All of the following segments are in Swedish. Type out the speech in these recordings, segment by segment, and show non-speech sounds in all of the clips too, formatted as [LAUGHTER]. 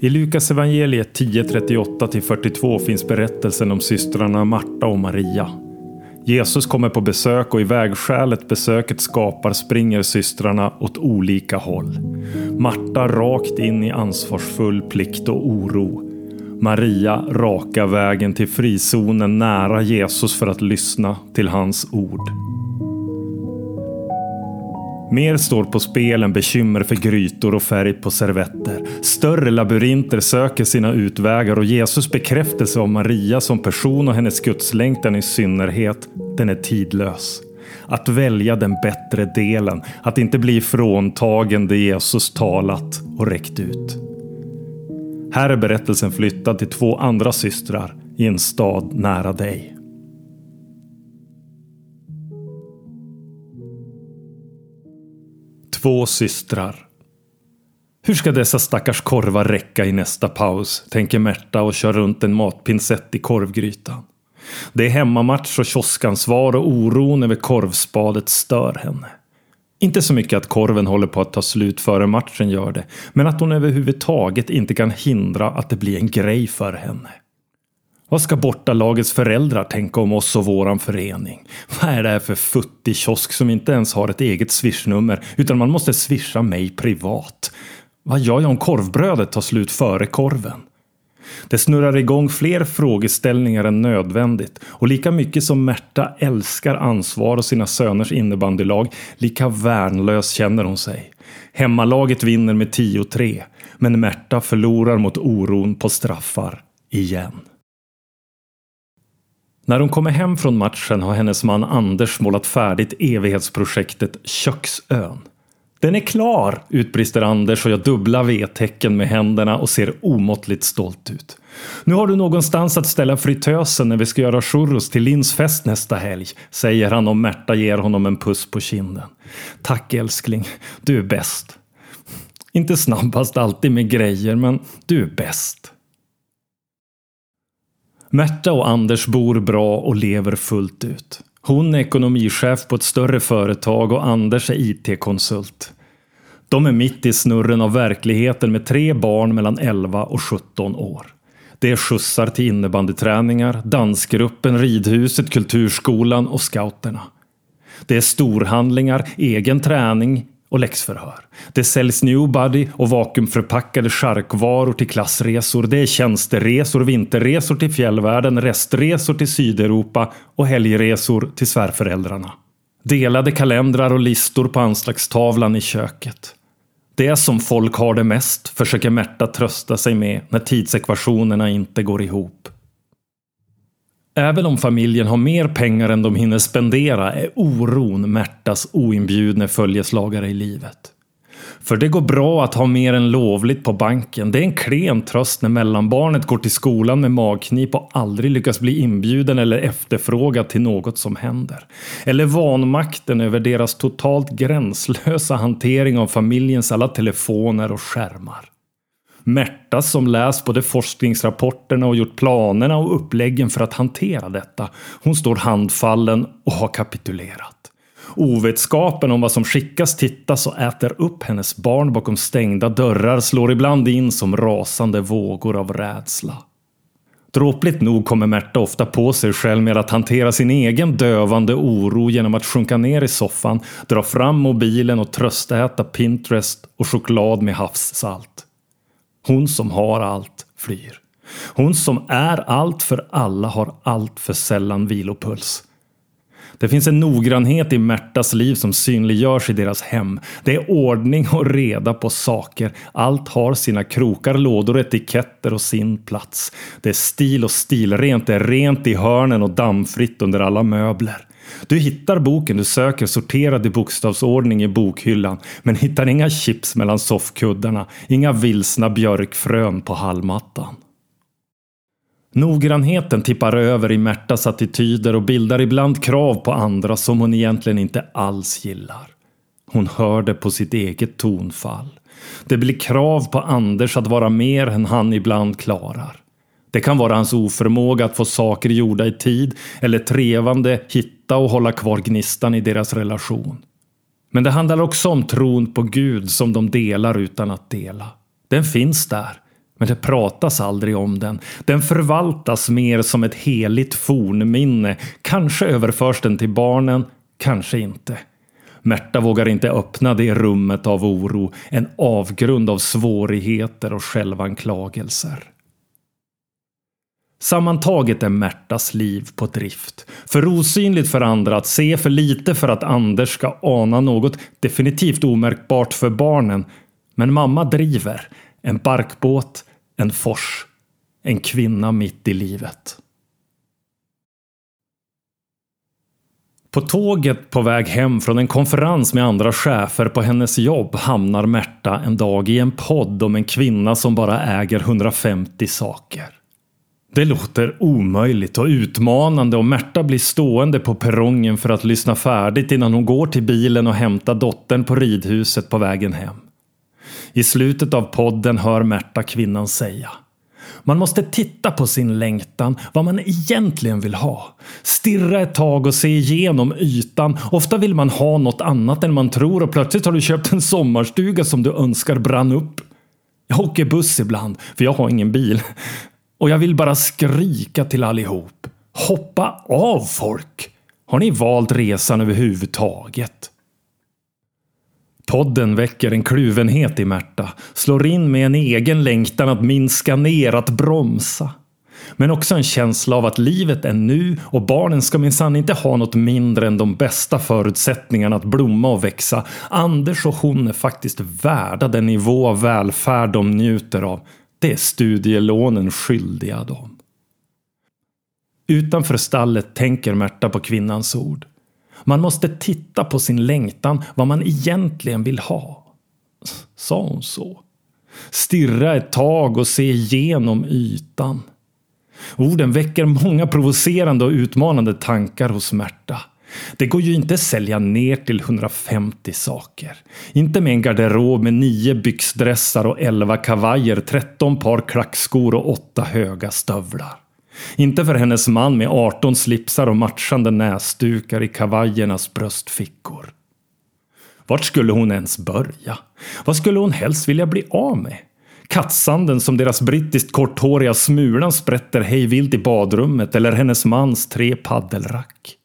I Lukas evangeliet 10.38-42 finns berättelsen om systrarna Marta och Maria. Jesus kommer på besök och i vägskälet besöket skapar springer systrarna åt olika håll. Marta rakt in i ansvarsfull plikt och oro. Maria raka vägen till frizonen nära Jesus för att lyssna till hans ord. Mer står på spel än bekymmer för grytor och färg på servetter. Större labyrinter söker sina utvägar och Jesus bekräftelse av Maria som person och hennes gudslängtan i synnerhet, den är tidlös. Att välja den bättre delen, att inte bli fråntagen det Jesus talat och räckt ut. Här är berättelsen flyttad till två andra systrar i en stad nära dig. Två systrar. Hur ska dessa stackars korvar räcka i nästa paus, tänker Märta och kör runt en matpinsett i korvgrytan. Det är hemmamatch och kioskansvar och oron över korvspadet stör henne. Inte så mycket att korven håller på att ta slut före matchen gör det, men att hon överhuvudtaget inte kan hindra att det blir en grej för henne. Vad ska bortalagets föräldrar tänka om oss och våran förening? Vad är det här för futtig kiosk som inte ens har ett eget swishnummer utan man måste swisha mig privat? Vad gör jag om korvbrödet tar slut före korven? Det snurrar igång fler frågeställningar än nödvändigt och lika mycket som Märta älskar ansvar och sina söners innebandylag, lika värnlös känner hon sig. Hemmalaget vinner med 10-3, men Märta förlorar mot oron på straffar igen. När hon kommer hem från matchen har hennes man Anders målat färdigt evighetsprojektet Köksön. Den är klar! utbrister Anders och gör dubbla V-tecken med händerna och ser omåttligt stolt ut. Nu har du någonstans att ställa fritösen när vi ska göra churros till Lins fest nästa helg, säger han och Märta ger honom en puss på kinden. Tack älskling, du är bäst. Inte snabbast alltid med grejer, men du är bäst. Märta och Anders bor bra och lever fullt ut. Hon är ekonomichef på ett större företag och Anders är IT-konsult. De är mitt i snurren av verkligheten med tre barn mellan 11 och 17 år. Det är skjutsar till innebandyträningar, dansgruppen, ridhuset, kulturskolan och scouterna. Det är storhandlingar, egen träning, och läxförhör. Det säljs newbody och vakuumförpackade charkvaror till klassresor. Det är tjänsteresor, vinterresor till fjällvärlden, restresor till Sydeuropa och helgresor till svärföräldrarna. Delade kalendrar och listor på anslagstavlan i köket. Det som folk har det mest försöker Märta trösta sig med när tidsekvationerna inte går ihop. Även om familjen har mer pengar än de hinner spendera är oron Märtas oinbjudne följeslagare i livet. För det går bra att ha mer än lovligt på banken. Det är en klen tröst när mellanbarnet går till skolan med magknip och aldrig lyckas bli inbjuden eller efterfrågad till något som händer. Eller vanmakten över deras totalt gränslösa hantering av familjens alla telefoner och skärmar. Märta som läst både forskningsrapporterna och gjort planerna och uppläggen för att hantera detta. Hon står handfallen och har kapitulerat. Ovetskapen om vad som skickas tittas och äter upp hennes barn bakom stängda dörrar slår ibland in som rasande vågor av rädsla. Dråpligt nog kommer Märta ofta på sig själv med att hantera sin egen dövande oro genom att sjunka ner i soffan, dra fram mobilen och tröstäta Pinterest och choklad med havssalt. Hon som har allt flyr. Hon som är allt för alla har allt för sällan vilopuls. Det finns en noggrannhet i Märtas liv som synliggörs i deras hem. Det är ordning och reda på saker. Allt har sina krokar, lådor, etiketter och sin plats. Det är stil och stilrent. Det är rent i hörnen och dammfritt under alla möbler. Du hittar boken du söker sorterad i bokstavsordning i bokhyllan men hittar inga chips mellan soffkuddarna, inga vilsna björkfrön på hallmattan. Noggrannheten tippar över i Märtas attityder och bildar ibland krav på andra som hon egentligen inte alls gillar. Hon hör det på sitt eget tonfall. Det blir krav på Anders att vara mer än han ibland klarar. Det kan vara hans oförmåga att få saker gjorda i tid eller trevande hitta och hålla kvar gnistan i deras relation. Men det handlar också om tron på Gud som de delar utan att dela. Den finns där, Men det pratas aldrig om den. Den förvaltas mer som ett heligt fornminne. Kanske överförs den till barnen, kanske inte. Märta vågar inte öppna det rummet av oro, en avgrund av svårigheter och självanklagelser. Sammantaget är Märtas liv på drift. För osynligt för andra att se, för lite för att Anders ska ana något definitivt omärkbart för barnen. Men mamma driver. En barkbåt, en fors, en kvinna mitt i livet. På tåget på väg hem från en konferens med andra chefer på hennes jobb hamnar Märta en dag i en podd om en kvinna som bara äger 150 saker. Det låter omöjligt och utmanande och Märta blir stående på perrongen för att lyssna färdigt innan hon går till bilen och hämtar dottern på ridhuset på vägen hem. I slutet av podden hör Märta kvinnan säga man måste titta på sin längtan, vad man egentligen vill ha. Stirra ett tag och se igenom ytan. Ofta vill man ha något annat än man tror och plötsligt har du köpt en sommarstuga som du önskar brann upp. Jag åker buss ibland, för jag har ingen bil. Och jag vill bara skrika till allihop. Hoppa av folk! Har ni valt resan överhuvudtaget? Podden väcker en kluvenhet i Märta, slår in med en egen längtan att minska ner, att bromsa. Men också en känsla av att livet är nu och barnen ska minsann inte ha något mindre än de bästa förutsättningarna att blomma och växa. Anders och hon är faktiskt värda den nivå av välfärd de njuter av. Det är studielånen skyldiga dem. Utanför stallet tänker Märta på kvinnans ord. Man måste titta på sin längtan, vad man egentligen vill ha. Sa hon så? Stirra ett tag och se igenom ytan. Orden väcker många provocerande och utmanande tankar hos Märta. Det går ju inte att sälja ner till 150 saker. Inte med en garderob med 9 byxdressar och elva kavajer, 13 par klackskor och 8 höga stövlar. Inte för hennes man med 18 slipsar och matchande näsdukar i kavajernas bröstfickor. Vart skulle hon ens börja? Vad skulle hon helst vilja bli av med? Kattsanden som deras brittiskt korthåriga Smulan sprätter hejvilt i badrummet eller hennes mans tre paddelrack?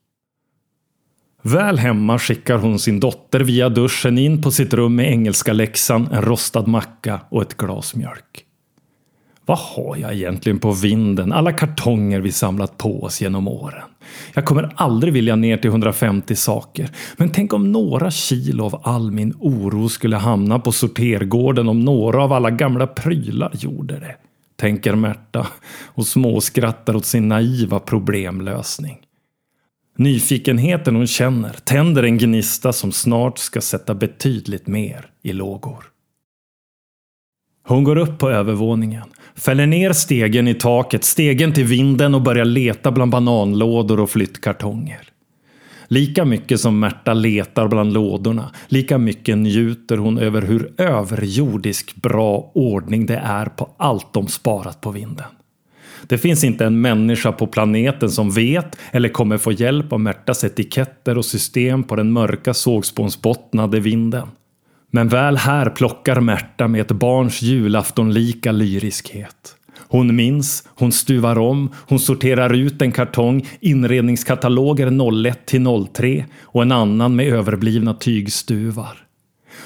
Väl hemma skickar hon sin dotter via duschen in på sitt rum med engelska läxan, en rostad macka och ett glas mjölk. Vad har jag egentligen på vinden? Alla kartonger vi samlat på oss genom åren. Jag kommer aldrig vilja ner till 150 saker. Men tänk om några kilo av all min oro skulle hamna på sortergården om några av alla gamla prylar gjorde det. Tänker Märta och småskrattar åt sin naiva problemlösning. Nyfikenheten hon känner tänder en gnista som snart ska sätta betydligt mer i lågor. Hon går upp på övervåningen, fäller ner stegen i taket, stegen till vinden och börjar leta bland bananlådor och flyttkartonger. Lika mycket som Märta letar bland lådorna, lika mycket njuter hon över hur överjordisk bra ordning det är på allt de sparat på vinden. Det finns inte en människa på planeten som vet eller kommer få hjälp av Märtas etiketter och system på den mörka sågspånsbottnade vinden. Men väl här plockar Märta med ett barns julaftonlika lyriskhet. Hon minns, hon stuvar om, hon sorterar ut en kartong inredningskataloger 01 till 03 och en annan med överblivna tygstuvar.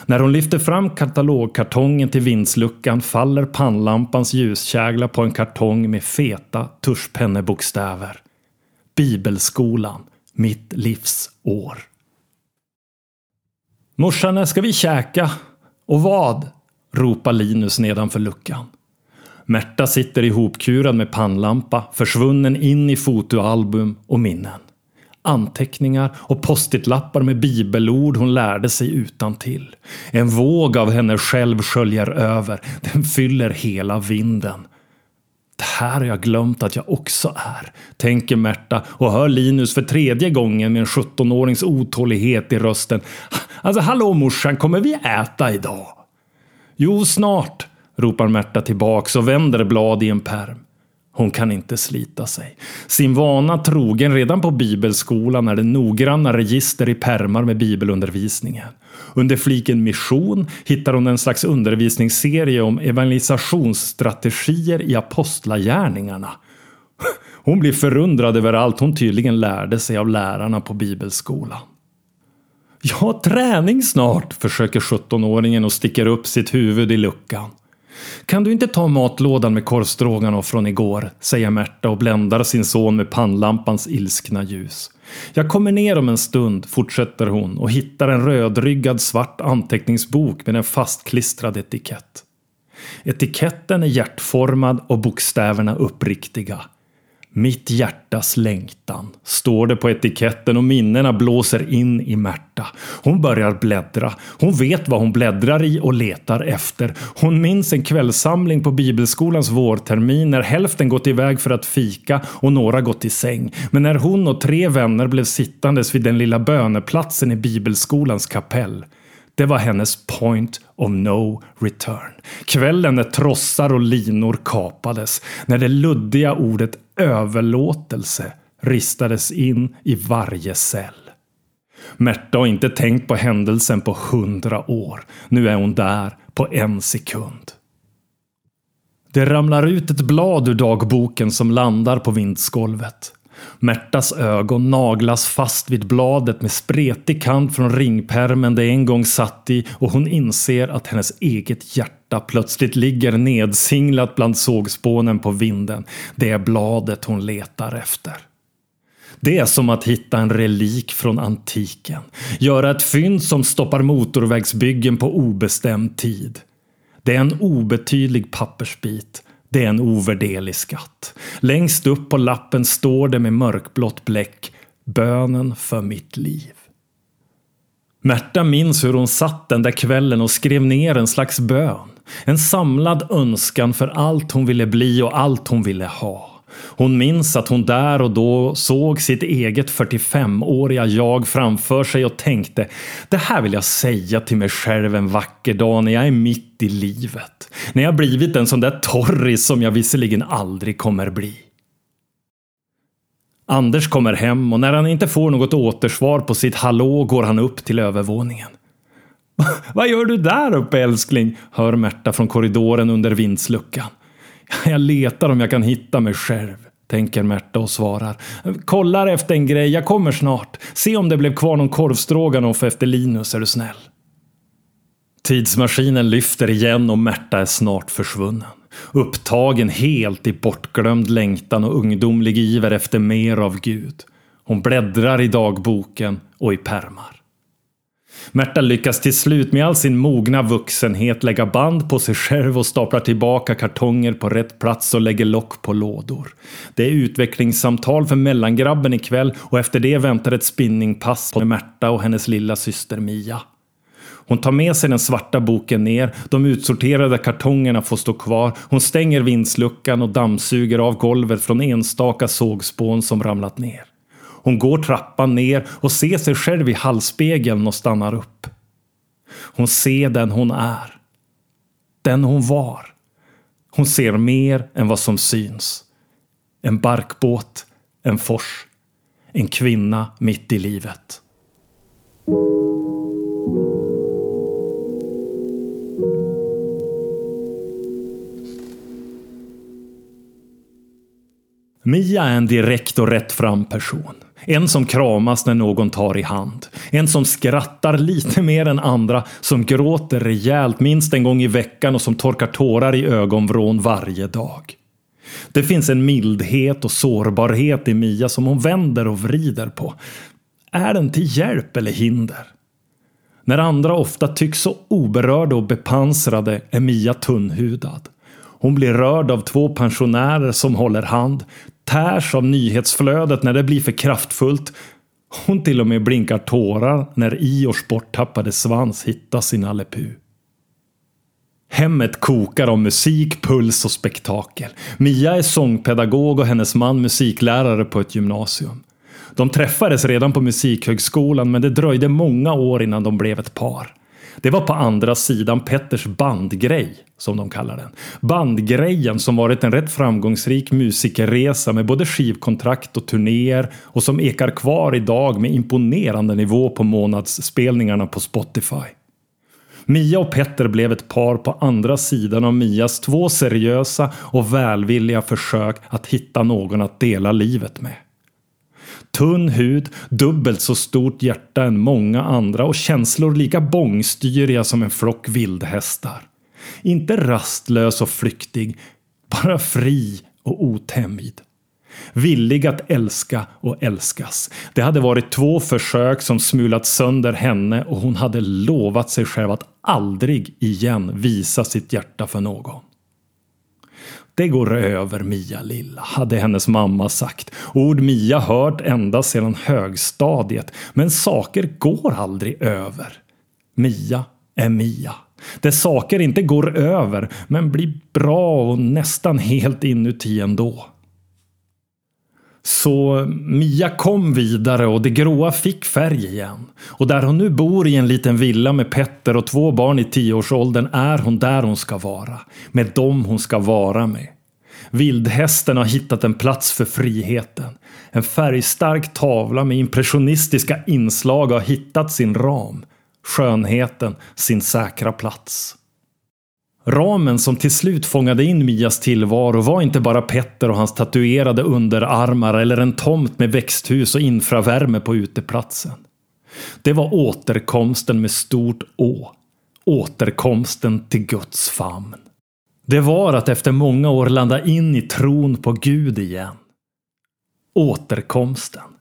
När hon lyfter fram katalogkartongen till vindsluckan faller pannlampans ljuskägla på en kartong med feta tuschpennebokstäver. Bibelskolan, mitt livs år. Morsan, när ska vi käka? Och vad? ropar Linus nedanför luckan. Märta sitter ihopkurad med pannlampa, försvunnen in i fotoalbum och minnen. Anteckningar och postitlappar med bibelord hon lärde sig utan till. En våg av henne själv sköljer över. Den fyller hela vinden. Det här har jag glömt att jag också är, tänker Märta och hör Linus för tredje gången med en 17-årings otålighet i rösten. Alltså hallå morsan, kommer vi äta idag? Jo, snart, ropar Märta tillbaks och vänder blad i en perm. Hon kan inte slita sig. Sin vana trogen redan på bibelskolan är det noggranna register i permar med bibelundervisningen. Under fliken mission hittar hon en slags undervisningsserie om evangelisationsstrategier i apostlagärningarna. [LAUGHS] Hon blir förundrad över allt hon tydligen lärde sig av lärarna på bibelskolan. Jag har träning snart, försöker 17-åringen och sticker upp sitt huvud i luckan. Kan du inte ta matlådan med korvstroganoff från igår? säger Märta och bländar sin son med pannlampans ilskna ljus. Jag kommer ner om en stund, fortsätter hon och hittar en rödryggad svart anteckningsbok med en fastklistrad etikett. Etiketten är hjärtformad och bokstäverna uppriktiga. Mitt hjärtas längtan, står det på etiketten och minnena blåser in i Märta. Hon börjar bläddra. Hon vet vad hon bläddrar i och letar efter. Hon minns en kvällssamling på bibelskolans vårtermin när hälften gått iväg för att fika och några gått i säng. Men när hon och tre vänner blev sittandes vid den lilla böneplatsen i bibelskolans kapell. Det var hennes point of no return. Kvällen när trossar och linor kapades. När det luddiga ordet överlåtelse ristades in i varje cell. Märta har inte tänkt på händelsen på hundra år. Nu är hon där på en sekund. Det ramlar ut ett blad ur dagboken som landar på vindsgolvet. Märtas ögon naglas fast vid bladet med spretig kant från ringpermen det en gång satt i och hon inser att hennes eget hjärta plötsligt ligger nedsinglat bland sågspånen på vinden. Det är bladet hon letar efter. Det är som att hitta en relik från antiken. Göra ett fynd som stoppar motorvägsbyggen på obestämd tid. Det är en obetydlig pappersbit det är en ovärderlig skatt. Längst upp på lappen står det med mörkblått bläck Bönen för mitt liv. Märta minns hur hon satt den där kvällen och skrev ner en slags bön. En samlad önskan för allt hon ville bli och allt hon ville ha. Hon minns att hon där och då såg sitt eget 45-åriga jag framför sig och tänkte Det här vill jag säga till mig själv en vacker dag när jag är mitt i livet. När jag blivit en sån där torris som jag visserligen aldrig kommer bli. Anders kommer hem och när han inte får något återsvar på sitt hallå går han upp till övervåningen. [LAUGHS] Vad gör du där uppe älskling? hör Märta från korridoren under vindsluckan. [LAUGHS] Jag letar om jag kan hitta mig själv, tänker Märta och svarar. Kollar efter en grej, jag kommer snart. Se om det blev kvar någon korvstroganoff efter Linus, är du snäll. Tidsmaskinen lyfter igen och Märta är snart försvunnen. Upptagen helt i bortglömd längtan och ungdomlig iver efter mer av Gud. Hon bläddrar i dagboken och i permar. Märta lyckas till slut med all sin mogna vuxenhet lägga band på sig själv och staplar tillbaka kartonger på rätt plats och lägger lock på lådor. Det är utvecklingssamtal för mellangrabben ikväll och efter det väntar ett spinningpass med Märta och hennes lilla syster Mia. Hon tar med sig den svarta boken ner, de utsorterade kartongerna får stå kvar, hon stänger vindsluckan och dammsuger av golvet från enstaka sågspån som ramlat ner. Hon går trappan ner och ser sig själv i hallspegeln och stannar upp. Hon ser den hon är. Den hon var. Hon ser mer än vad som syns. En barkbåt, en fors, en kvinna mitt i livet. Mia är en direkt och rättfram person. En som kramas när någon tar i hand. En som skrattar lite mer än andra, som gråter rejält minst en gång i veckan och som torkar tårar i ögonvrån varje dag. Det finns en mildhet och sårbarhet i Mia som hon vänder och vrider på. Är den till hjälp eller hinder? När andra ofta tycks så oberörda och bepansrade är Mia tunnhudad. Hon blir rörd av två pensionärer som håller hand, tärs av nyhetsflödet när det blir för kraftfullt. Hon till och med blinkar tårar när Iors borttappade svans hittas i Nalle Puh. Hemmet kokar av musik, puls och spektakel. Mia är sångpedagog och hennes man musiklärare på ett gymnasium. De träffades redan på musikhögskolan men det dröjde många år innan de blev ett par. Det var på andra sidan Petters bandgrej, som de kallar den. Bandgrejen som varit en rätt framgångsrik musikerresa med både skivkontrakt och turnéer och som ekar kvar idag med imponerande nivå på månadsspelningarna på Spotify. Mia och Petter blev ett par på andra sidan av Mias två seriösa och välvilliga försök att hitta någon att dela livet med. Tunn hud, dubbelt så stort hjärta än många andra och känslor lika bångstyriga som en flock vildhästar. Inte rastlös och flyktig, bara fri och otämjd. Villig att älska och älskas. Det hade varit två försök som smulat sönder henne och hon hade lovat sig själv att aldrig igen visa sitt hjärta för någon. Det går över Mia lilla, hade hennes mamma sagt. Ord Mia hört ända sedan högstadiet. Men saker går aldrig över. Mia är Mia. Där saker inte går över, men blir bra och nästan helt inuti ändå. Så Mia kom vidare och det gråa fick färg igen. Och där hon nu bor i en liten villa med Petter och två barn i tioårsåldern är hon där hon ska vara. Med dem hon ska vara med. Vildhästen har hittat en plats för friheten. En färgstark tavla med impressionistiska inslag har hittat sin ram. Skönheten sin säkra plats. Ramen som till slut fångade in Mias tillvaro var inte bara Petter och hans tatuerade underarmar eller en tomt med växthus och infravärme på uteplatsen. Det var återkomsten med stort Å. Återkomsten till Guds famn. Det var att efter många år landa in i tron på Gud igen. Återkomsten.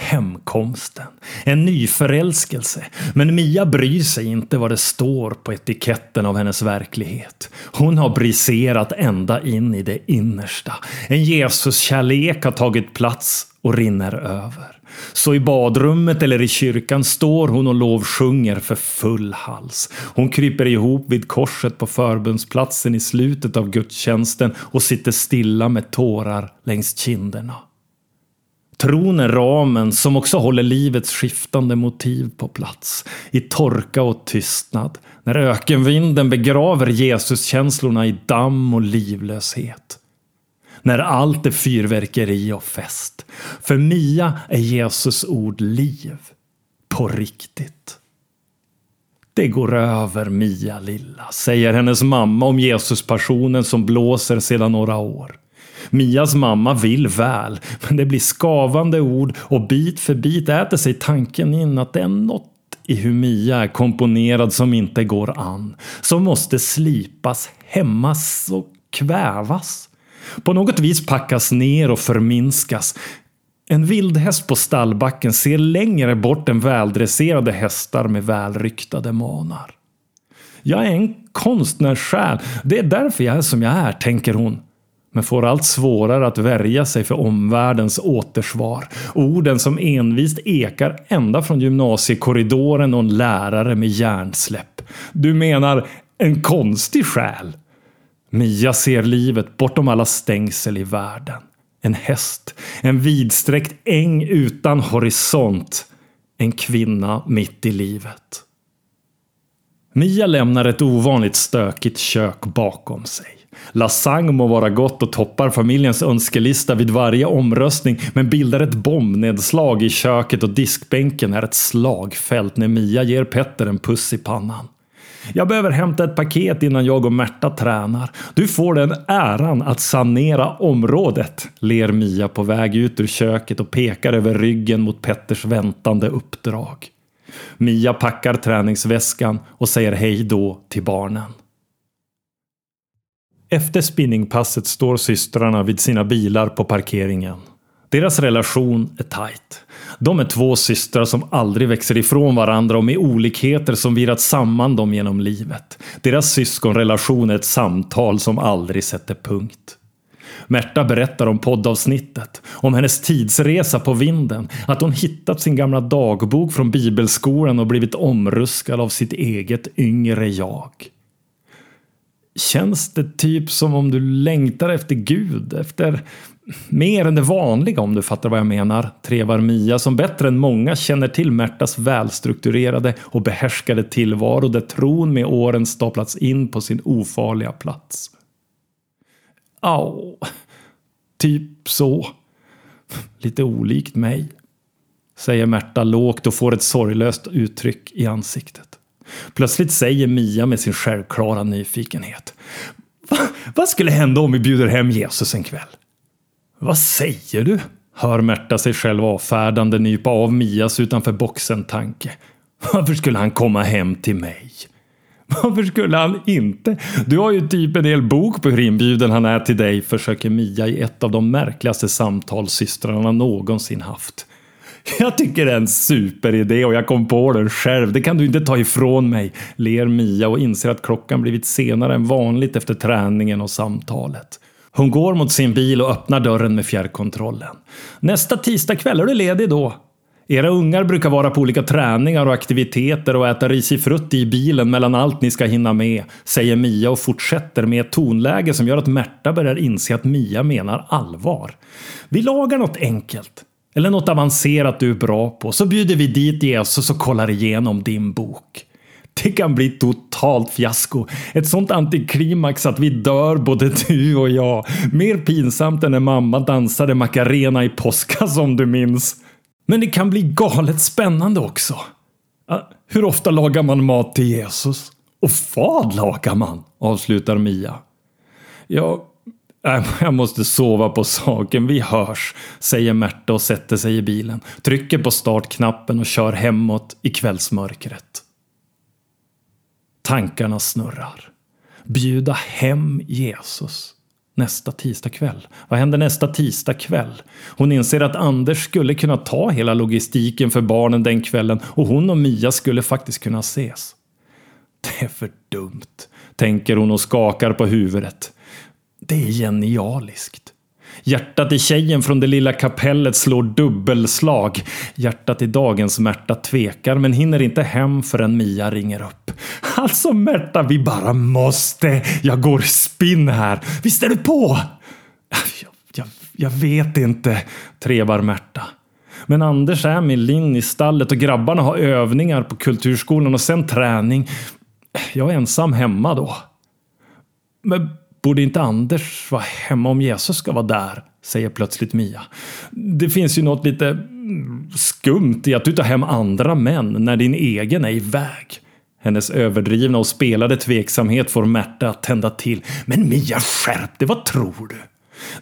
Hemkomsten. En nyförälskelse. Men Mia bryr sig inte vad det står på etiketten av hennes verklighet. Hon har briserat ända in i det innersta. En Jesuskärlek har tagit plats och rinner över. Så i badrummet eller i kyrkan står hon och lovsjunger för full hals. Hon kryper ihop vid korset på förbundsplatsen i slutet av gudstjänsten och sitter stilla med tårar längs kinderna. Tron är ramen som också håller livets skiftande motiv på plats. I torka och tystnad. När ökenvinden begraver Jesuskänslorna i damm och livlöshet. När allt är fyrverkeri och fest. För Mia är Jesus ord liv. På riktigt. Det går över Mia lilla, säger hennes mamma om Jesuspassionen som blåser sedan några år. Mias mamma vill väl, men det blir skavande ord och bit för bit äter sig tanken in att det är något i hur Mia är komponerad som inte går an. Som måste slipas, hämmas och kvävas. På något vis packas ner och förminskas. En vildhäst på stallbacken ser längre bort än väldresserade hästar med välryktade manar. Jag är en konstnärssjäl. Det är därför jag är som jag är, tänker hon men får allt svårare att värja sig för omvärldens återsvar. Orden som envist ekar ända från gymnasiekorridoren och en lärare med hjärnsläpp. Du menar en konstig själ? Mia ser livet bortom alla stängsel i världen. En häst, en vidsträckt äng utan horisont. En kvinna mitt i livet. Mia lämnar ett ovanligt stökigt kök bakom sig. Lasagne må vara gott och toppar familjens önskelista vid varje omröstning men bildar ett bombnedslag i köket och diskbänken är ett slagfält när Mia ger Petter en puss i pannan. Jag behöver hämta ett paket innan jag och Märta tränar. Du får den äran att sanera området, ler Mia på väg ut ur köket och pekar över ryggen mot Petters väntande uppdrag. Mia packar träningsväskan och säger hej då till barnen. Efter spinningpasset står systrarna vid sina bilar på parkeringen. Deras relation är tajt. De är två systrar som aldrig växer ifrån varandra och med olikheter som virat samman dem genom livet. Deras syskonrelation är ett samtal som aldrig sätter punkt. Märta berättar om poddavsnittet, om hennes tidsresa på vinden, att hon hittat sin gamla dagbok från bibelskolan och blivit omruskad av sitt eget yngre jag. Känns det typ som om du längtar efter Gud, efter Mer än det vanliga om du fattar vad jag menar, trevar Mia som bättre än många känner till Märtas välstrukturerade och behärskade tillvaro där tron med åren staplats in på sin ofarliga plats. Ja, typ så. Lite olikt mig. Säger Märta lågt och får ett sorglöst uttryck i ansiktet. Plötsligt säger Mia med sin självklara nyfikenhet. Va, vad skulle hända om vi bjuder hem Jesus en kväll? Vad säger du? Hör Märta sig själv avfärdande nypa av Mias utanför boxen-tanke. Varför skulle han komma hem till mig? Varför skulle han inte? Du har ju typ en hel bok på hur inbjuden han är till dig, försöker Mia i ett av de märkligaste samtal systrarna någonsin haft. [LAUGHS] Jag tycker det är en superidé och jag kom på den själv. Det kan du inte ta ifrån mig, ler Mia och inser att klockan blivit senare än vanligt efter träningen och samtalet. Hon går mot sin bil och öppnar dörren med fjärrkontrollen. Nästa tisdag kväll är du ledig då? Era ungar brukar vara på olika träningar och aktiviteter och äta risifrutti i bilen mellan allt ni ska hinna med, säger Mia och fortsätter med ett tonläge som gör att Märta börjar inse att Mia menar allvar. Vi lagar något enkelt. Eller något avancerat du är bra på, så bjuder vi dit Jesus och kollar igenom din bok. Det kan bli totalt fiasko. Ett sånt antiklimax att vi dör både du och jag. Mer pinsamt än när mamma dansade Macarena i påskas om du minns. Men det kan bli galet spännande också. Hur ofta lagar man mat till Jesus? Och vad lagar man? avslutar Mia. Ja, Äh, jag måste sova på saken, vi hörs, säger Märta och sätter sig i bilen, trycker på startknappen och kör hemåt i kvällsmörkret. Tankarna snurrar. Bjuda hem Jesus. Nästa tisdag kväll. Vad händer nästa tisdag kväll? Hon inser att Anders skulle kunna ta hela logistiken för barnen den kvällen och hon och Mia skulle faktiskt kunna ses. Det är för dumt, tänker hon och skakar på huvudet. Det är genialiskt. Hjärtat i tjejen från det lilla kapellet slår dubbelslag. Hjärtat i dagens Märta tvekar men hinner inte hem förrän Mia ringer upp. Alltså Märta, vi bara måste. Jag går spinn här. Visst är du på? Jag, jag, jag vet inte, trevar Märta. Men Anders är med Linn i stallet och grabbarna har övningar på kulturskolan och sen träning. Jag är ensam hemma då. Men Borde inte Anders vara hemma om Jesus ska vara där? Säger plötsligt Mia. Det finns ju något lite mm, skumt i att du tar hem andra män när din egen är iväg. Hennes överdrivna och spelade tveksamhet får Märta att tända till. Men Mia skärp dig, vad tror du?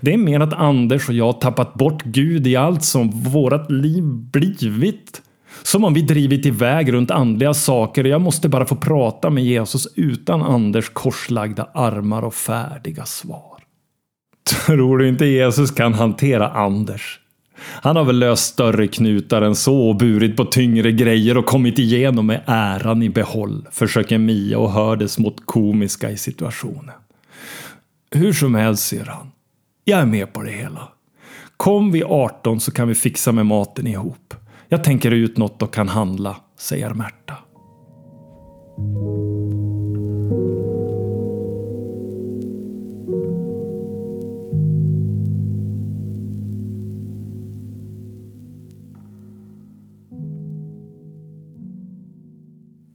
Det är mer att Anders och jag tappat bort Gud i allt som vårat liv blivit. Som om vi drivit iväg runt andliga saker och jag måste bara få prata med Jesus utan Anders korslagda armar och färdiga svar. Tror du inte Jesus kan hantera Anders? Han har väl löst större knutar än så och burit på tyngre grejer och kommit igenom med äran i behåll, försöker Mia och hör det smått komiska i situationen. Hur som helst, ser han. Jag är med på det hela. Kom vid 18 så kan vi fixa med maten ihop. Jag tänker ut något och kan handla, säger Märta.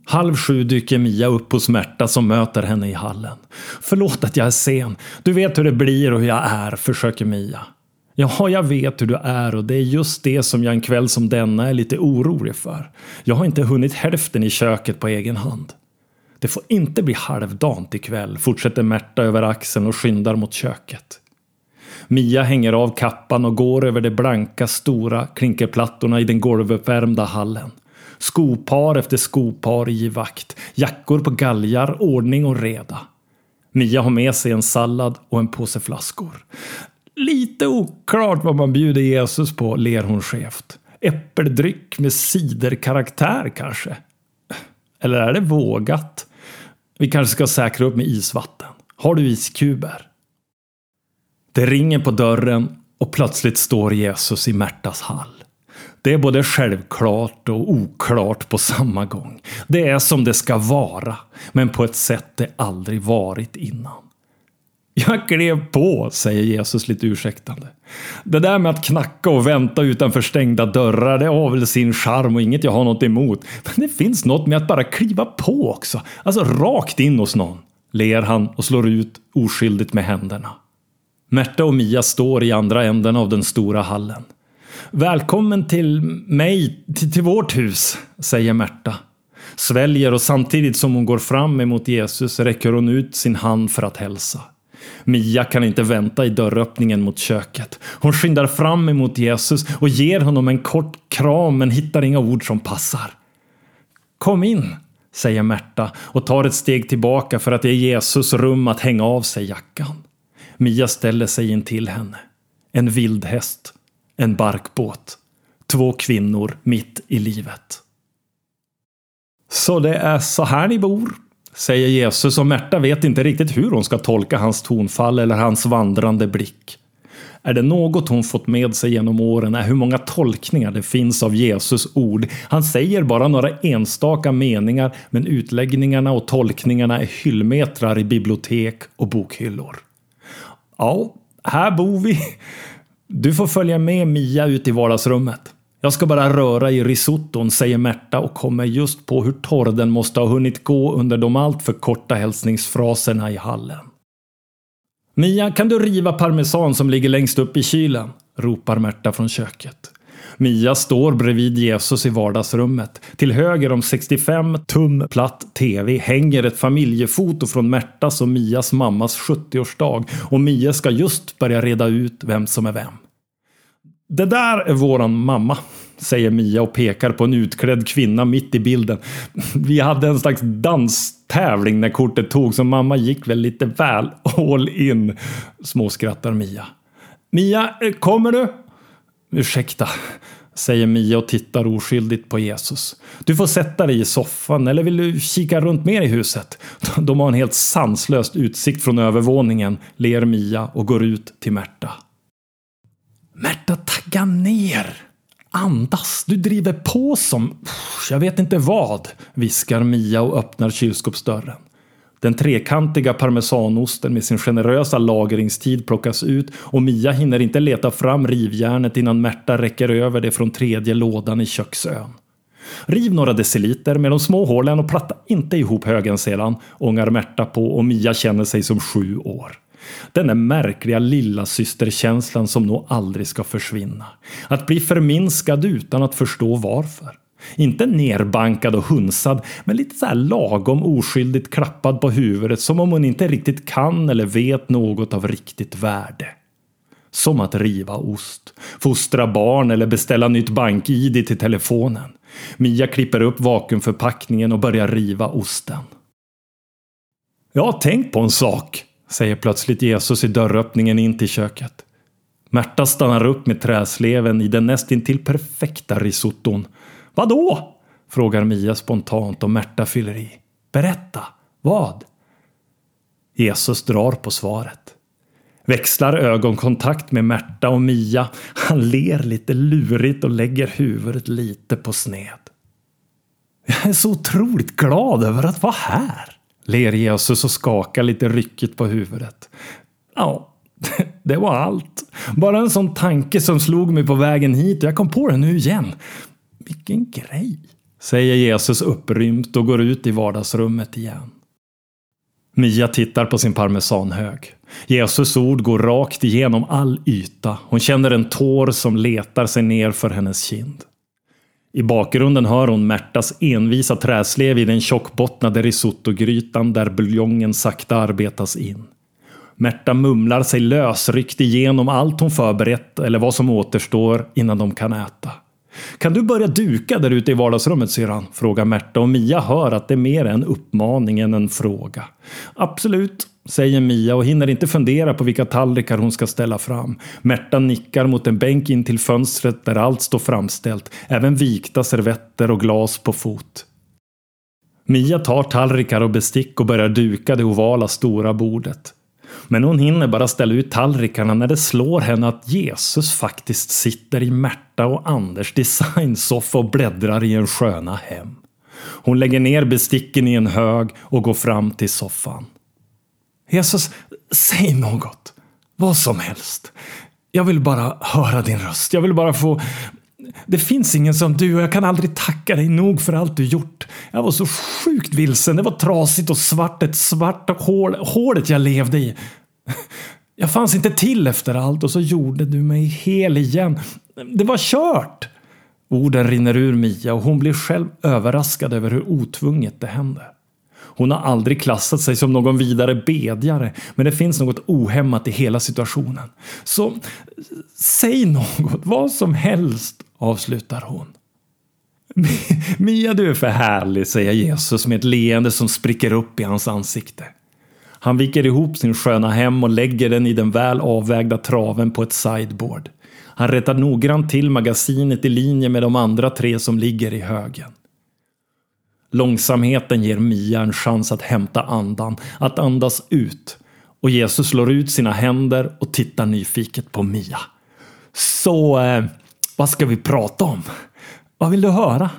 Halv sju dyker Mia upp hos Märta som möter henne i hallen. Förlåt att jag är sen. Du vet hur det blir och hur jag är, försöker Mia. Ja, jag vet hur du är och det är just det som jag en kväll som denna är lite orolig för. Jag har inte hunnit hälften i köket på egen hand. Det får inte bli halvdant ikväll, fortsätter Märta över axeln och skyndar mot köket. Mia hänger av kappan och går över de blanka stora klinkerplattorna i den golvuppvärmda hallen. Skopar efter skopar i vakt, jackor på galgar, ordning och reda. Mia har med sig en sallad och en påse flaskor. Lite oklart vad man bjuder Jesus på, ler hon skevt. Äppeldryck med ciderkaraktär kanske? Eller är det vågat? Vi kanske ska säkra upp med isvatten. Har du iskuber? Det ringer på dörren och plötsligt står Jesus i Märtas hall. Det är både självklart och oklart på samma gång. Det är som det ska vara, men på ett sätt det aldrig varit innan. Jag klev på, säger Jesus lite ursäktande. Det där med att knacka och vänta utanför stängda dörrar, det har väl sin charm och inget jag har något emot. Men det finns något med att bara kliva på också. Alltså rakt in hos någon. Ler han och slår ut oskyldigt med händerna. Märta och Mia står i andra änden av den stora hallen. Välkommen till mig, till, till vårt hus, säger Märta. Sväljer och samtidigt som hon går fram emot Jesus räcker hon ut sin hand för att hälsa. Mia kan inte vänta i dörröppningen mot köket. Hon skyndar fram emot Jesus och ger honom en kort kram men hittar inga ord som passar. Kom in, säger Märta och tar ett steg tillbaka för att ge Jesus rum att hänga av sig jackan. Mia ställer sig in till henne. En vildhäst. En barkbåt. Två kvinnor mitt i livet. Så det är så här ni bor, säger Jesus och Märta vet inte riktigt hur hon ska tolka hans tonfall eller hans vandrande blick. Är det något hon fått med sig genom åren är hur många tolkningar det finns av Jesus ord. Han säger bara några enstaka meningar men utläggningarna och tolkningarna är hyllmetrar i bibliotek och bokhyllor. Ja, här bor vi. Du får följa med Mia ut i vardagsrummet. Jag ska bara röra i risotton, säger Märta och kommer just på hur torr den måste ha hunnit gå under de alltför korta hälsningsfraserna i hallen. Mia, kan du riva parmesan som ligger längst upp i kylen? ropar Märta från köket. Mia står bredvid Jesus i vardagsrummet. Till höger om 65 tum platt TV hänger ett familjefoto från Märtas och Mias mammas 70-årsdag och Mia ska just börja reda ut vem som är vem. Det där är våran mamma, säger Mia och pekar på en utklädd kvinna mitt i bilden. [LAUGHS] Vi hade en slags danstävling när kortet togs så mamma gick väl lite väl all in, småskrattar Mia. Mia, eh, kommer du? Ursäkta, säger Mia och tittar oskyldigt på Jesus. Du får sätta dig i soffan eller vill du kika runt mer i huset? [LAUGHS] De har en helt sanslöst utsikt från övervåningen, ler Mia och går ut till Märta. Märta, tagga ner! Andas, du driver på som... Jag vet inte vad, viskar Mia och öppnar kylskåpsdörren. Den trekantiga parmesanosten med sin generösa lagringstid plockas ut och Mia hinner inte leta fram rivjärnet innan Märta räcker över det från tredje lådan i köksön. Riv några deciliter med de små hålen och platta inte ihop högen sedan, ångar Märta på och Mia känner sig som sju år. Den där märkliga lilla systerkänslan som nog aldrig ska försvinna. Att bli förminskad utan att förstå varför. Inte nerbankad och hunsad, men lite så här lagom oskyldigt klappad på huvudet som om hon inte riktigt kan eller vet något av riktigt värde. Som att riva ost, fostra barn eller beställa nytt bank-id till telefonen. Mia klipper upp vakuumförpackningen och börjar riva osten. Jag har tänkt på en sak, säger plötsligt Jesus i dörröppningen in till köket. Märta stannar upp med träsleven i den nästintill perfekta risotton. Vadå? frågar Mia spontant och Märta fyller i. Berätta, vad? Jesus drar på svaret. Växlar ögonkontakt med Märta och Mia. Han ler lite lurigt och lägger huvudet lite på sned. Jag är så otroligt glad över att vara här ler Jesus och skakar lite ryckigt på huvudet. Ja, [LAUGHS] det var allt. Bara en sån tanke som slog mig på vägen hit och jag kom på den nu igen. Vilken grej, säger Jesus upprymt och går ut i vardagsrummet igen. Mia tittar på sin parmesanhög. Jesus ord går rakt igenom all yta. Hon känner en tår som letar sig ner för hennes kind. I bakgrunden hör hon Märtas envisa träslev i den tjockbottnade risottogrytan där buljongen sakta arbetas in. Märta mumlar sig lösryckt igenom allt hon förberett eller vad som återstår innan de kan äta. Kan du börja duka där ute i vardagsrummet syrran? frågar Märta och Mia hör att det är mer en uppmaning än en fråga. Absolut, säger Mia och hinner inte fundera på vilka tallrikar hon ska ställa fram. Märta nickar mot en bänk in till fönstret där allt står framställt, även vikta servetter och glas på fot. Mia tar tallrikar och bestick och börjar duka det ovala stora bordet. Men hon hinner bara ställa ut tallrikarna när det slår henne att Jesus faktiskt sitter i Märta och Anders designsoffa och bläddrar i en sköna hem. Hon lägger ner besticken i en hög och går fram till soffan. Jesus, säg något. Vad som helst. Jag vill bara höra din röst. Jag vill bara få... Det finns ingen som du och jag kan aldrig tacka dig nog för allt du gjort. Jag var så sjukt vilsen. Det var trasigt och svart. Ett svart hål. Hålet jag levde i. Jag fanns inte till efter allt och så gjorde du mig hel igen. Det var kört! Orden rinner ur Mia och hon blir själv överraskad över hur otvunget det händer. Hon har aldrig klassat sig som någon vidare bedjare, men det finns något ohämmat i hela situationen. Så säg något, vad som helst, avslutar hon. [LAUGHS] Mia, du är för härlig, säger Jesus med ett leende som spricker upp i hans ansikte. Han viker ihop sin sköna hem och lägger den i den väl avvägda traven på ett sideboard. Han rättar noggrant till magasinet i linje med de andra tre som ligger i högen. Långsamheten ger Mia en chans att hämta andan, att andas ut. Och Jesus slår ut sina händer och tittar nyfiket på Mia. Så, eh, vad ska vi prata om? Vad vill du höra?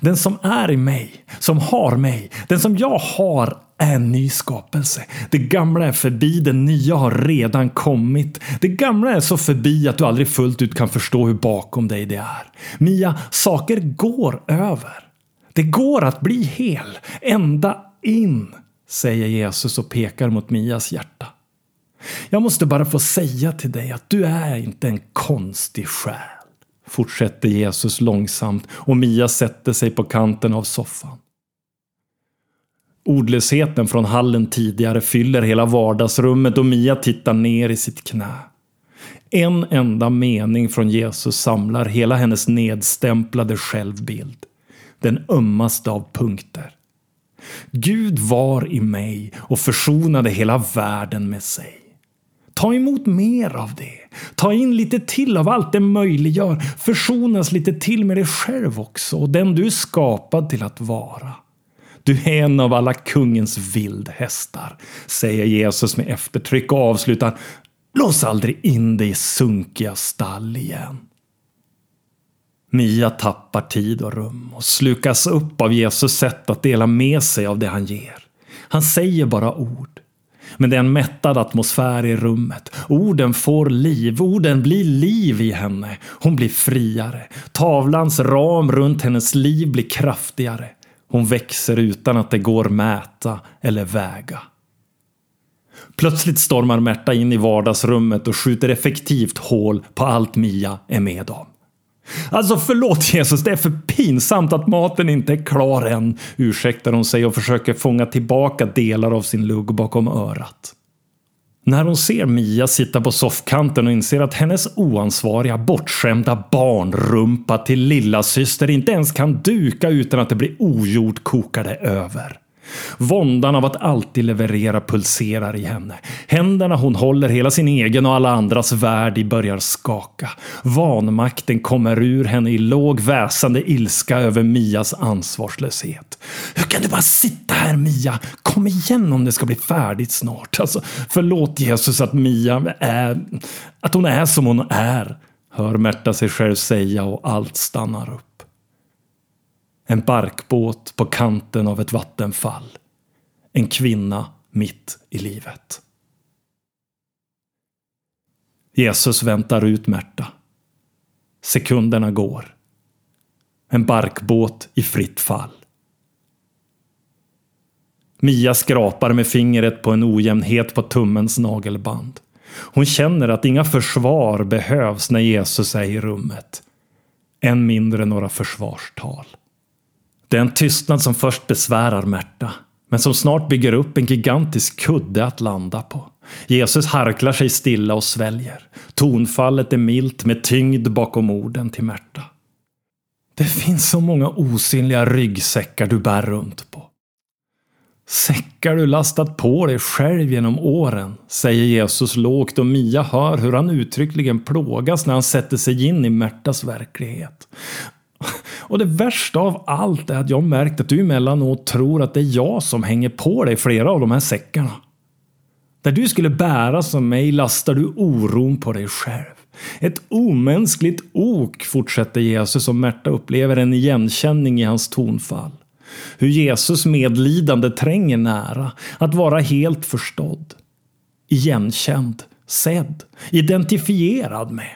Den som är i mig, som har mig, den som jag har är en ny skapelse. Det gamla är förbi, det nya har redan kommit. Det gamla är så förbi att du aldrig fullt ut kan förstå hur bakom dig det är. Mia, saker går över. Det går att bli hel, ända in, säger Jesus och pekar mot Mias hjärta. Jag måste bara få säga till dig att du är inte en konstig själ, fortsätter Jesus långsamt och Mia sätter sig på kanten av soffan. Ordlösheten från hallen tidigare fyller hela vardagsrummet och Mia tittar ner i sitt knä. En enda mening från Jesus samlar hela hennes nedstämplade självbild den ömmaste av punkter. Gud var i mig och försonade hela världen med sig. Ta emot mer av det. Ta in lite till av allt det möjliggör. Försonas lite till med dig själv också och den du är skapad till att vara. Du är en av alla kungens vildhästar, säger Jesus med eftertryck och avslutar Lås aldrig in dig i sunkiga stall igen. Mia tappar tid och rum och slukas upp av Jesus sätt att dela med sig av det han ger. Han säger bara ord. Men det är en mättad atmosfär i rummet. Orden får liv, orden blir liv i henne. Hon blir friare. Tavlans ram runt hennes liv blir kraftigare. Hon växer utan att det går mäta eller väga. Plötsligt stormar Märta in i vardagsrummet och skjuter effektivt hål på allt Mia är med om. Alltså förlåt Jesus, det är för pinsamt att maten inte är klar än, ursäktar hon sig och försöker fånga tillbaka delar av sin lugg bakom örat. När hon ser Mia sitta på soffkanten och inser att hennes oansvariga, bortskämda barnrumpa till lillasyster inte ens kan duka utan att det blir ogjort kokar det över. Våndan av att alltid leverera pulserar i henne. Händerna hon håller hela sin egen och alla andras värld i börjar skaka. Vanmakten kommer ur henne i låg väsande ilska över Mias ansvarslöshet. Hur kan du bara sitta här Mia? Kom igen om det ska bli färdigt snart. Alltså, förlåt Jesus att Mia är... Att hon är som hon är. Hör Märta sig själv säga och allt stannar upp. En barkbåt på kanten av ett vattenfall. En kvinna mitt i livet. Jesus väntar ut Märta. Sekunderna går. En barkbåt i fritt fall. Mia skrapar med fingret på en ojämnhet på tummens nagelband. Hon känner att inga försvar behövs när Jesus är i rummet. Än mindre några försvarstal. Det är en tystnad som först besvärar Märta, men som snart bygger upp en gigantisk kudde att landa på. Jesus harklar sig stilla och sväljer. Tonfallet är milt med tyngd bakom orden till Märta. Det finns så många osynliga ryggsäckar du bär runt på. Säckar du lastat på dig själv genom åren, säger Jesus lågt och Mia hör hur han uttryckligen plågas när han sätter sig in i Märtas verklighet. [LAUGHS] Och det värsta av allt är att jag märkt att du emellanåt tror att det är jag som hänger på dig flera av de här säckarna. Där du skulle bära som mig lastar du oron på dig själv. Ett omänskligt ok, fortsätter Jesus och Märta upplever en igenkänning i hans tonfall. Hur Jesus medlidande tränger nära, att vara helt förstådd. igenkänd, sedd, identifierad med.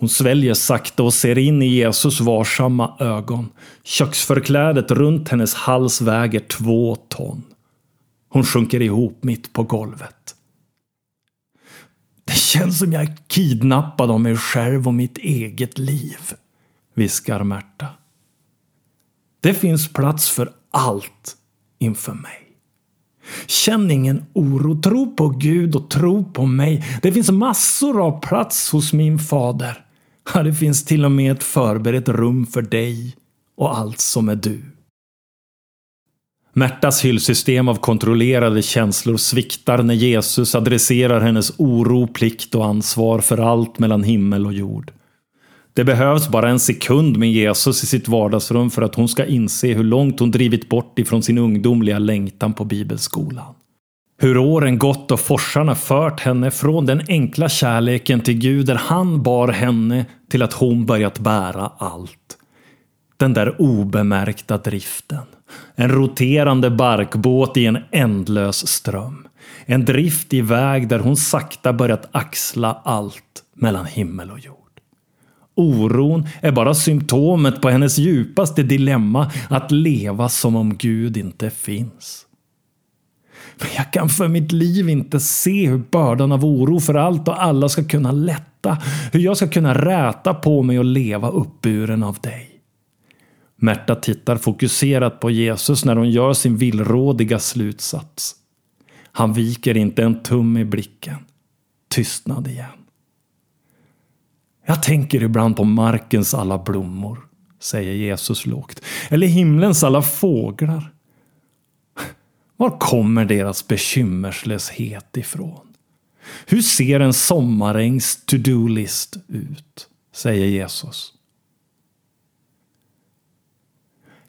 Hon sväljer sakta och ser in i Jesus varsamma ögon. Köksförklädet runt hennes hals väger två ton. Hon sjunker ihop mitt på golvet. Det känns som jag är kidnappad av mig själv och mitt eget liv, viskar Märta. Det finns plats för allt inför mig. Känn ingen oro, tro på Gud och tro på mig. Det finns massor av plats hos min fader. Det finns till och med ett förberett rum för dig och allt som är du. Märtas hyllsystem av kontrollerade känslor sviktar när Jesus adresserar hennes oro, plikt och ansvar för allt mellan himmel och jord. Det behövs bara en sekund med Jesus i sitt vardagsrum för att hon ska inse hur långt hon drivit bort ifrån sin ungdomliga längtan på bibelskolan. Hur åren gått och forsarna fört henne från den enkla kärleken till Gud där han bar henne till att hon börjat bära allt. Den där obemärkta driften. En roterande barkbåt i en ändlös ström. En drift i väg där hon sakta börjat axla allt mellan himmel och jord. Oron är bara symptomet på hennes djupaste dilemma att leva som om Gud inte finns. Men jag kan för mitt liv inte se hur bördan av oro för allt och alla ska kunna lätta. Hur jag ska kunna räta på mig och leva uppburen av dig. Märta tittar fokuserat på Jesus när hon gör sin villrådiga slutsats. Han viker inte en tum i blicken. Tystnad igen. Jag tänker ibland på markens alla blommor, säger Jesus lågt. Eller himlens alla fåglar. Var kommer deras bekymmerslöshet ifrån? Hur ser en sommarängs to-do-list ut? säger Jesus.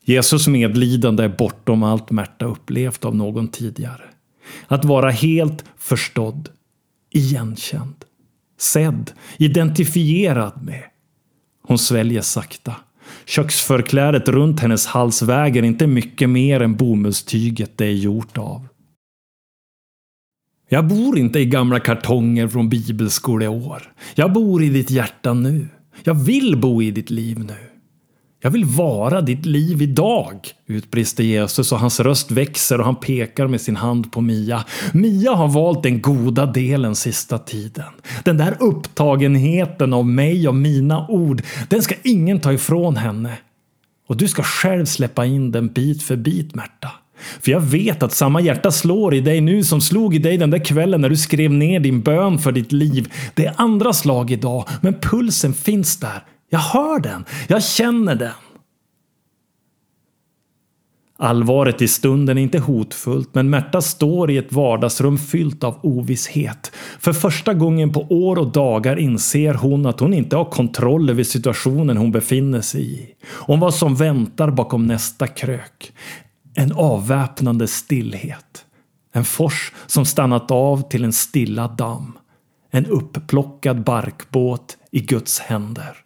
Jesus medlidande är bortom allt Märta upplevt av någon tidigare. Att vara helt förstådd, igenkänd, sedd, identifierad med. Hon sväljer sakta. Köksförklädet runt hennes hals väger inte mycket mer än bomullstyget det är gjort av. Jag bor inte i gamla kartonger från bibelskoleår. Jag bor i ditt hjärta nu. Jag vill bo i ditt liv nu. Jag vill vara ditt liv idag, utbrister Jesus och hans röst växer och han pekar med sin hand på Mia. Mia har valt den goda delen sista tiden. Den där upptagenheten av mig och mina ord, den ska ingen ta ifrån henne. Och du ska själv släppa in den bit för bit, Märta. För jag vet att samma hjärta slår i dig nu som slog i dig den där kvällen när du skrev ner din bön för ditt liv. Det är andra slag idag, men pulsen finns där. Jag hör den. Jag känner den. Allvaret i stunden är inte hotfullt, men Märta står i ett vardagsrum fyllt av ovisshet. För första gången på år och dagar inser hon att hon inte har kontroll över situationen hon befinner sig i. Om vad som väntar bakom nästa krök. En avväpnande stillhet. En fors som stannat av till en stilla damm. En uppplockad barkbåt i Guds händer.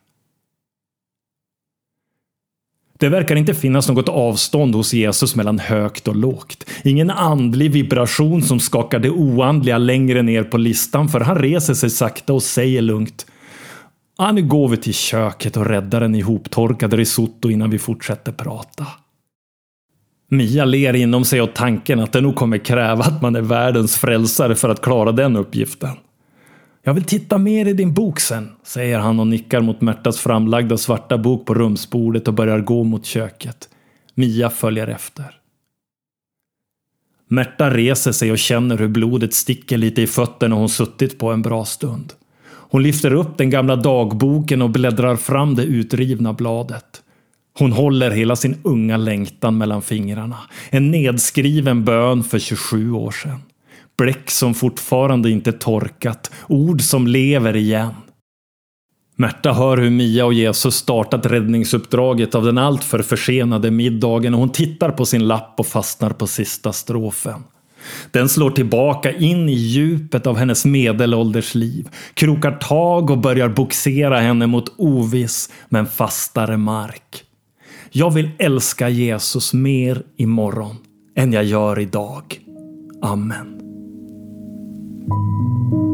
Det verkar inte finnas något avstånd hos Jesus mellan högt och lågt. Ingen andlig vibration som skakar det oandliga längre ner på listan för han reser sig sakta och säger lugnt ah, nu går vi till köket och räddar en ihoptorkad risotto innan vi fortsätter prata. Mia ler inom sig åt tanken att det nog kommer kräva att man är världens frälsare för att klara den uppgiften. Jag vill titta mer i din bok sen, säger han och nickar mot Märtas framlagda svarta bok på rumsbordet och börjar gå mot köket. Mia följer efter. Märta reser sig och känner hur blodet sticker lite i fötterna hon suttit på en bra stund. Hon lyfter upp den gamla dagboken och bläddrar fram det utrivna bladet. Hon håller hela sin unga längtan mellan fingrarna. En nedskriven bön för 27 år sedan. Bläck som fortfarande inte torkat. Ord som lever igen. Märta hör hur Mia och Jesus startat räddningsuppdraget av den alltför försenade middagen och hon tittar på sin lapp och fastnar på sista strofen. Den slår tillbaka in i djupet av hennes medelålders liv, krokar tag och börjar boxera henne mot oviss men fastare mark. Jag vill älska Jesus mer imorgon än jag gör idag. Amen. Thank you.